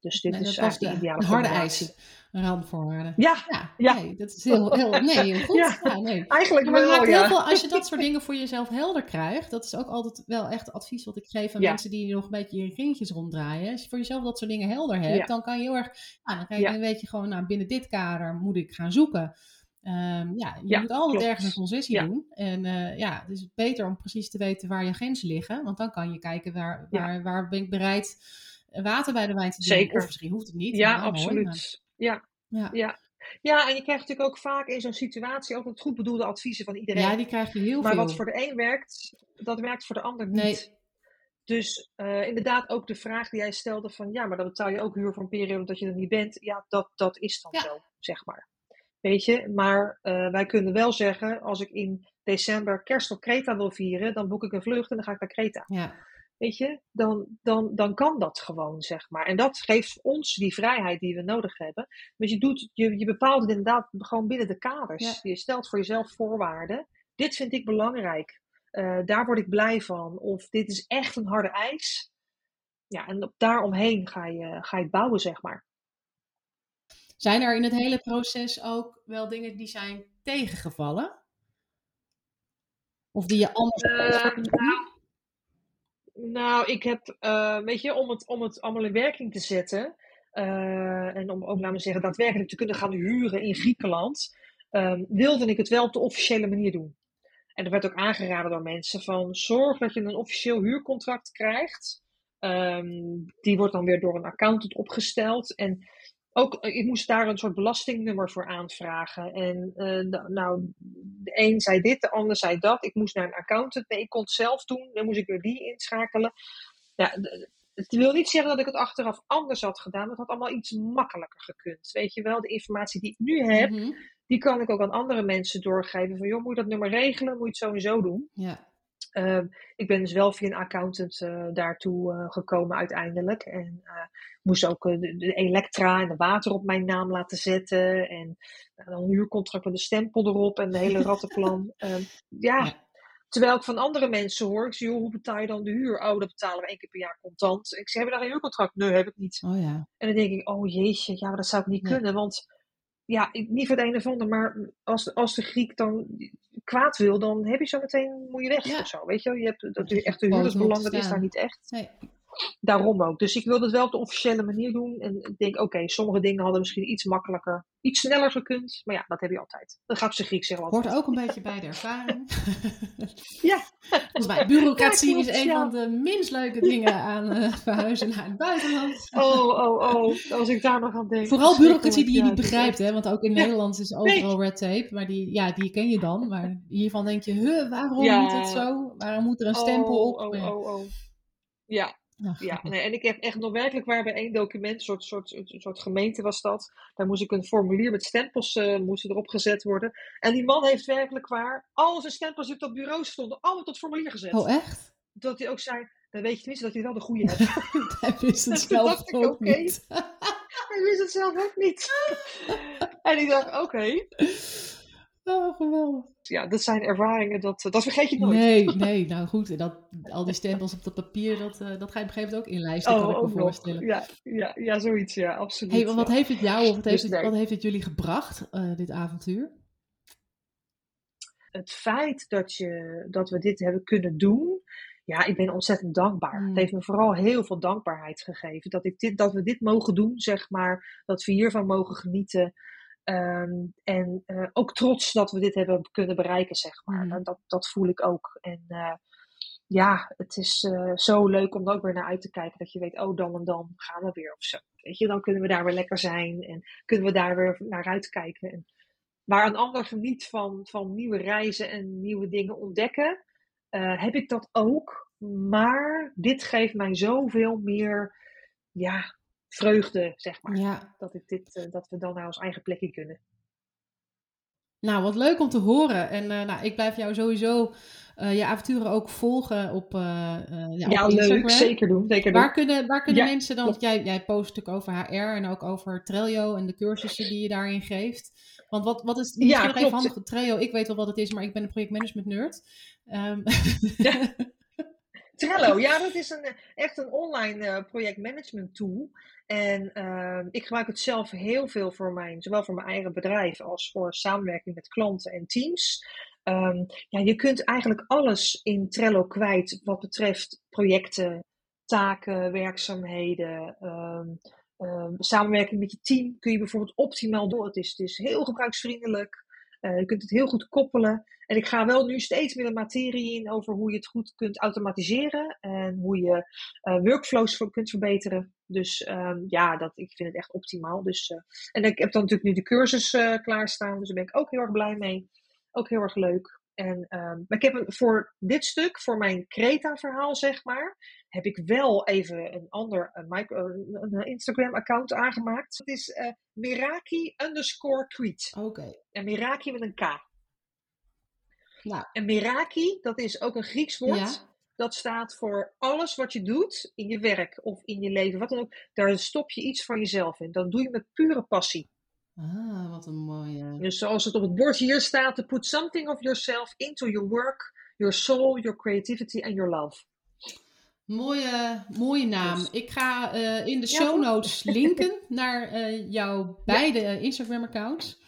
Dus dit Nee, is eigenlijk de de ideale harde eis. Een randvoorwaarde. Ja, Ja, Ja. Nee, dat is heel, heel, nee, heel goed. [LAUGHS] Ja. Ja, nee. eigenlijk maar het wel, heel veel, als je dat soort dingen voor jezelf helder krijgt, dat is ook altijd wel echt advies wat ik geef aan mensen die nog een beetje in ringetjes ronddraaien. Als je voor jezelf dat soort dingen helder hebt, dan kan je heel erg, ja, dan, kan je, dan weet je gewoon, nou, binnen dit kader moet ik gaan zoeken. Ehm, ja, je Ja, moet altijd klopt. ergens een concessie Ja. doen. En eh, ja, het is beter om precies te weten waar je grenzen liggen, want dan kan je kijken waar, Ja. waar, waar ben ik bereid water bij de wijn te doen. Zeker. Of misschien hoeft het niet. Ja, Nou, mooi, absoluut. maar- Ja, ja. ja. ja, en je krijgt natuurlijk ook vaak in zo'n situatie ook het goed bedoelde adviezen van iedereen. ja, die krijg je heel maar veel. wat voor de een werkt, dat werkt voor de ander niet. Nee. Dus eh, inderdaad ook de vraag die jij stelde van ja, maar dan betaal je ook huur voor een periode dat je er niet bent. Ja, dat, dat is dan Ja. zo, zeg maar. Weet je, maar eh, wij kunnen wel zeggen, als ik in december kerst op Kreta wil vieren, dan boek ik een vlucht en dan ga ik naar Kreta. Ja. Weet je, dan, dan, dan kan dat gewoon, zeg maar. En dat geeft ons die vrijheid die we nodig hebben. Dus je, doet, je, je bepaalt het inderdaad gewoon binnen de kaders. Je stelt voor jezelf voorwaarden. Dit vind ik belangrijk. Eh, daar word ik blij van. Of dit is echt een harde eis. Ja, en op- daaromheen ga je, ga je het bouwen, zeg maar. Zijn er in het hele proces ook wel dingen die zijn tegengevallen? Of die je anders. Nou, nou, ik heb, eh, weet je, om het, om het allemaal in werking te zetten. eh, en om ook, laten we zeggen, daadwerkelijk te kunnen gaan huren in Griekenland. ehm, wilde ik het wel op de officiële manier doen. En er werd ook aangeraden door mensen van zorg dat je een officieel huurcontract krijgt. Ehm, die wordt dan weer door een accountant opgesteld. En ook, eh, ik moest daar een soort belastingnummer voor aanvragen. En eh, nou- nou, de een zei dit, de ander zei dat. Ik moest naar een accountant. Nee, ik kon het zelf doen. Dan moest ik weer die inschakelen. Ja, het wil niet zeggen dat ik het achteraf anders had gedaan. Maar het had allemaal iets makkelijker gekund. Weet je wel, de informatie die ik nu heb, Mhm. die kan ik ook aan andere mensen doorgeven. Van joh, moet je dat nummer regelen? Moet je het sowieso doen? Ja. Ehm, ik ben dus wel via een accountant eh, daartoe eh, gekomen uiteindelijk. En eh, moest ook de, de elektra en de water op mijn naam laten zetten. En dan een huurcontract met een stempel erop en de hele [LAUGHS] rattenplan. Ehm, ja. Ja. terwijl ik van andere mensen hoor, ik zeg, joh, hoe betaal je dan de huur? Oh, dat betalen we één keer per jaar contant. Ik zeg, hebben we daar een huurcontract? Nee, heb ik niet. Oh ja. En dan denk ik, oh jeetje, ja, maar dat zou ik niet Nee. kunnen. Want ja, niet voor het een of ander, maar als, als de Griek dan kwaad wil, dan heb je zo meteen, moet je weg Ja. of zo. Weet je, wel. je hebt dat je echt de moet dat is daar niet echt. Nee. Daarom ook. Dus ik wil het wel op de officiële manier doen. En ik denk, oké, sommige dingen hadden misschien iets makkelijker, iets sneller gekund. Maar ja, dat heb je altijd. Dat gaat op zijn Griek zeggen. Hoort ook een beetje bij de ervaring. [LAUGHS] Ja. Volgens mij, bureaucratie Ja, is een ja. van de minst leuke dingen aan eh, verhuizen naar het buitenland. [LAUGHS] Oh, oh, oh. Als ik daar nog aan denk. Vooral bureaucratie die je niet begrijpt, hè? want ook in. Nederland is overal red tape, maar die, ja, die ken je dan. Maar hiervan denk je, huh, waarom moet het zo? Waarom moet er een stempel op? Oh, ja, oh, oh, oh. Ja, Ja, nee, en ik heb echt nog werkelijk waar bij één document, een soort, soort, een soort gemeente was dat. Daar moest ik een formulier met stempels moesten erop gezet worden. En die man heeft werkelijk waar al zijn stempels die op dat bureau stonden, allemaal tot formulier gezet. Oh, echt? Dat hij ook zei, dan weet je tenminste dat hij wel de goede [LAUGHS] hebt. Hij wist het zelf dacht ik, ook niet. hij wist het zelf ook niet. [LAUGHS] en ik dacht, oké. Oh, geweldig. Ja, dat zijn ervaringen, dat, dat vergeet je nooit. Nee, [LAUGHS] nee, nou goed. Dat, al die stempels op dat papier, dat, eh, dat ga je op een gegeven moment ook inlijsten, kan ik me Oh, voorstellen. Ja, ja, ja, zoiets, ja, absoluut. Hey, wat heeft het jou of wat heeft, Dus het, wat heeft het jullie gebracht, eh, dit avontuur? het feit dat, je, dat we dit hebben kunnen doen, ja, ik ben ontzettend dankbaar. Mm. Het heeft me vooral heel veel dankbaarheid gegeven. Dat, ik dit, dat we dit mogen doen, zeg maar. Dat we hiervan mogen genieten. Ehm, en eh, ook trots dat we dit hebben kunnen bereiken, zeg maar. Mm. Dat, dat, voel ik ook. En eh, ja, het is eh, zo leuk om er ook weer naar uit te kijken. Dat je weet, oh, dan en dan gaan we weer of zo. Weet je, dan kunnen we daar weer lekker zijn. En kunnen we daar weer naar uitkijken. En waar een ander geniet van, van nieuwe reizen en nieuwe dingen ontdekken, heb ik dat ook. Maar dit geeft mij zoveel meer ja, vreugde, zeg maar. Ja, Dat, ik dit, eh, dat we dan naar ons eigen plekje kunnen. nou wat leuk om te horen. En eh, nou, ik blijf jou sowieso eh, je avonturen ook volgen op, eh, ja, Ja, op leuk. Zeker doen. Zeker doen. Waar kunnen, waar kunnen Ja, mensen dan, want jij, jij post natuurlijk over HR en ook over Trello en de cursussen die je daarin geeft. Want wat, wat is, misschien nog even handig, Trello, ik weet wel wat het is, maar ik ben een projectmanagement nerd. Ehm, Ja. [LAUGHS] Trello, ja, dat is een, eh, echt een online eh, projectmanagement tool. En ehm, ik gebruik het zelf heel veel voor mijn, zowel voor mijn eigen bedrijf als voor samenwerking met klanten en teams. Ehm, ja, je kunt eigenlijk alles in Trello kwijt wat betreft projecten, taken, werkzaamheden. ehm, ehm, samenwerking met je team kun je bijvoorbeeld optimaal door. Het is, heel gebruiksvriendelijk. Eh, je kunt het heel goed koppelen. En ik ga wel nu steeds meer de materie in over hoe je het goed kunt automatiseren. En hoe je eh, workflows voor kunt verbeteren. Dus ehm, ja, dat, ik vind het echt optimaal. Dus, eh, en ik heb dan natuurlijk nu de cursus eh, klaarstaan. Dus daar ben ik ook heel erg blij mee. Ook heel erg leuk. En, ehm, maar ik heb een- voor dit stuk, voor mijn Creta-verhaal zeg maar, heb ik wel even een ander een, micro- een- Instagram-account aangemaakt. Het is Miraki underscore tweet. Oké, En Miraki met een K. nou, En Miraki, dat is ook een Grieks woord. Ja. Dat staat voor alles wat je doet in je werk of in je leven, wat dan ook. Daar stop je iets van jezelf in. Dat doe je met pure passie. ah, wat een mooie... Dus zoals het op het bord hier staat, to put something of yourself into your work, your soul, your creativity and your love. Mooie, mooie naam. Dus- Ik ga eh, in de Ja, show notes linken naar eh, jouw beide eh, Instagram-accounts.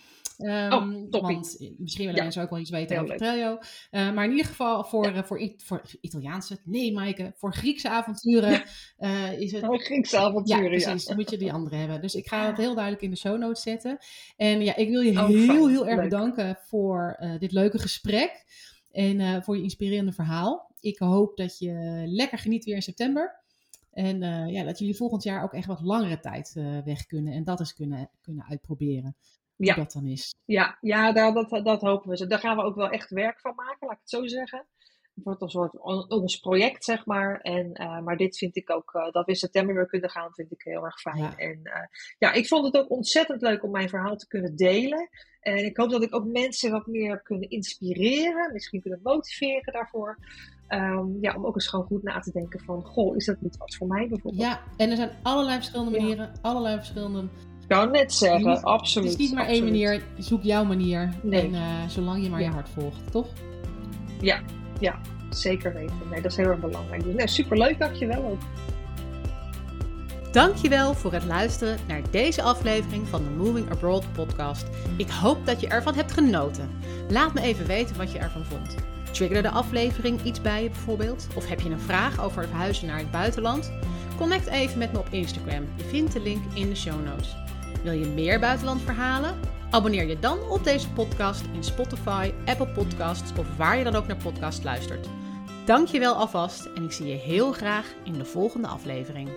Oh, toppie. want misschien willen Ja. mensen ook wel iets weten Heel over. Trello. Eh, maar in ieder geval voor, Ja. eh, voor, I- voor Italiaanse, nee Maaike, voor Griekse avonturen eh, is het [LAUGHS] Oh, Griekse avonturen, ja. precies. Dan moet je die andere hebben. Dus ik ga het heel duidelijk in de show notes zetten. En ja, ik wil je Oh, heel, fijn. heel erg Leuk. bedanken voor dit leuke gesprek. En voor je inspirerende verhaal. Ik hoop dat je lekker geniet weer in september. En ja, dat jullie volgend jaar ook echt wat langere tijd weg kunnen. En dat eens kunnen, kunnen uitproberen. Ja. dat dan is. Ja, ja daar, dat, dat hopen we. Daar gaan we ook wel echt werk van maken, laat ik het zo zeggen. Het wordt een soort on- ons project, zeg maar. En, eh, maar dit vind ik ook, eh, dat we in september weer kunnen gaan, vind ik heel erg fijn. Ja. En eh, ja, ik vond het ook ontzettend leuk om mijn verhaal te kunnen delen. En ik hoop dat ik ook mensen wat meer kunnen inspireren, misschien kunnen motiveren daarvoor. Ehm, ja, om ook eens gewoon goed na te denken van, goh, is dat niet wat voor mij bijvoorbeeld? Ja, en er zijn allerlei verschillende Ja. manieren. Allerlei verschillende Ik wou net zeggen, Niet- absoluut. Het is niet maar één manier. Zoek jouw manier. Nee. En eh, zolang je maar Ja. je hart volgt, toch? Zeker weten. Nee, dat is heel erg belangrijk. Dus nee, superleuk, dankjewel ook. Dankjewel voor het luisteren naar deze aflevering van de Moving Abroad podcast. Ik hoop dat je ervan hebt genoten. Laat me even weten wat je ervan vond. Triggerde de aflevering iets bij je bijvoorbeeld? Of heb je een vraag over verhuizen naar het buitenland? Connect even met me op Instagram. Je vindt de link in de show notes. Wil je meer buitenlandverhalen? Abonneer je dan op deze podcast in Spotify, Apple Podcasts of waar je dan ook naar podcast luistert. Dankjewel alvast en ik zie je heel graag in de volgende aflevering.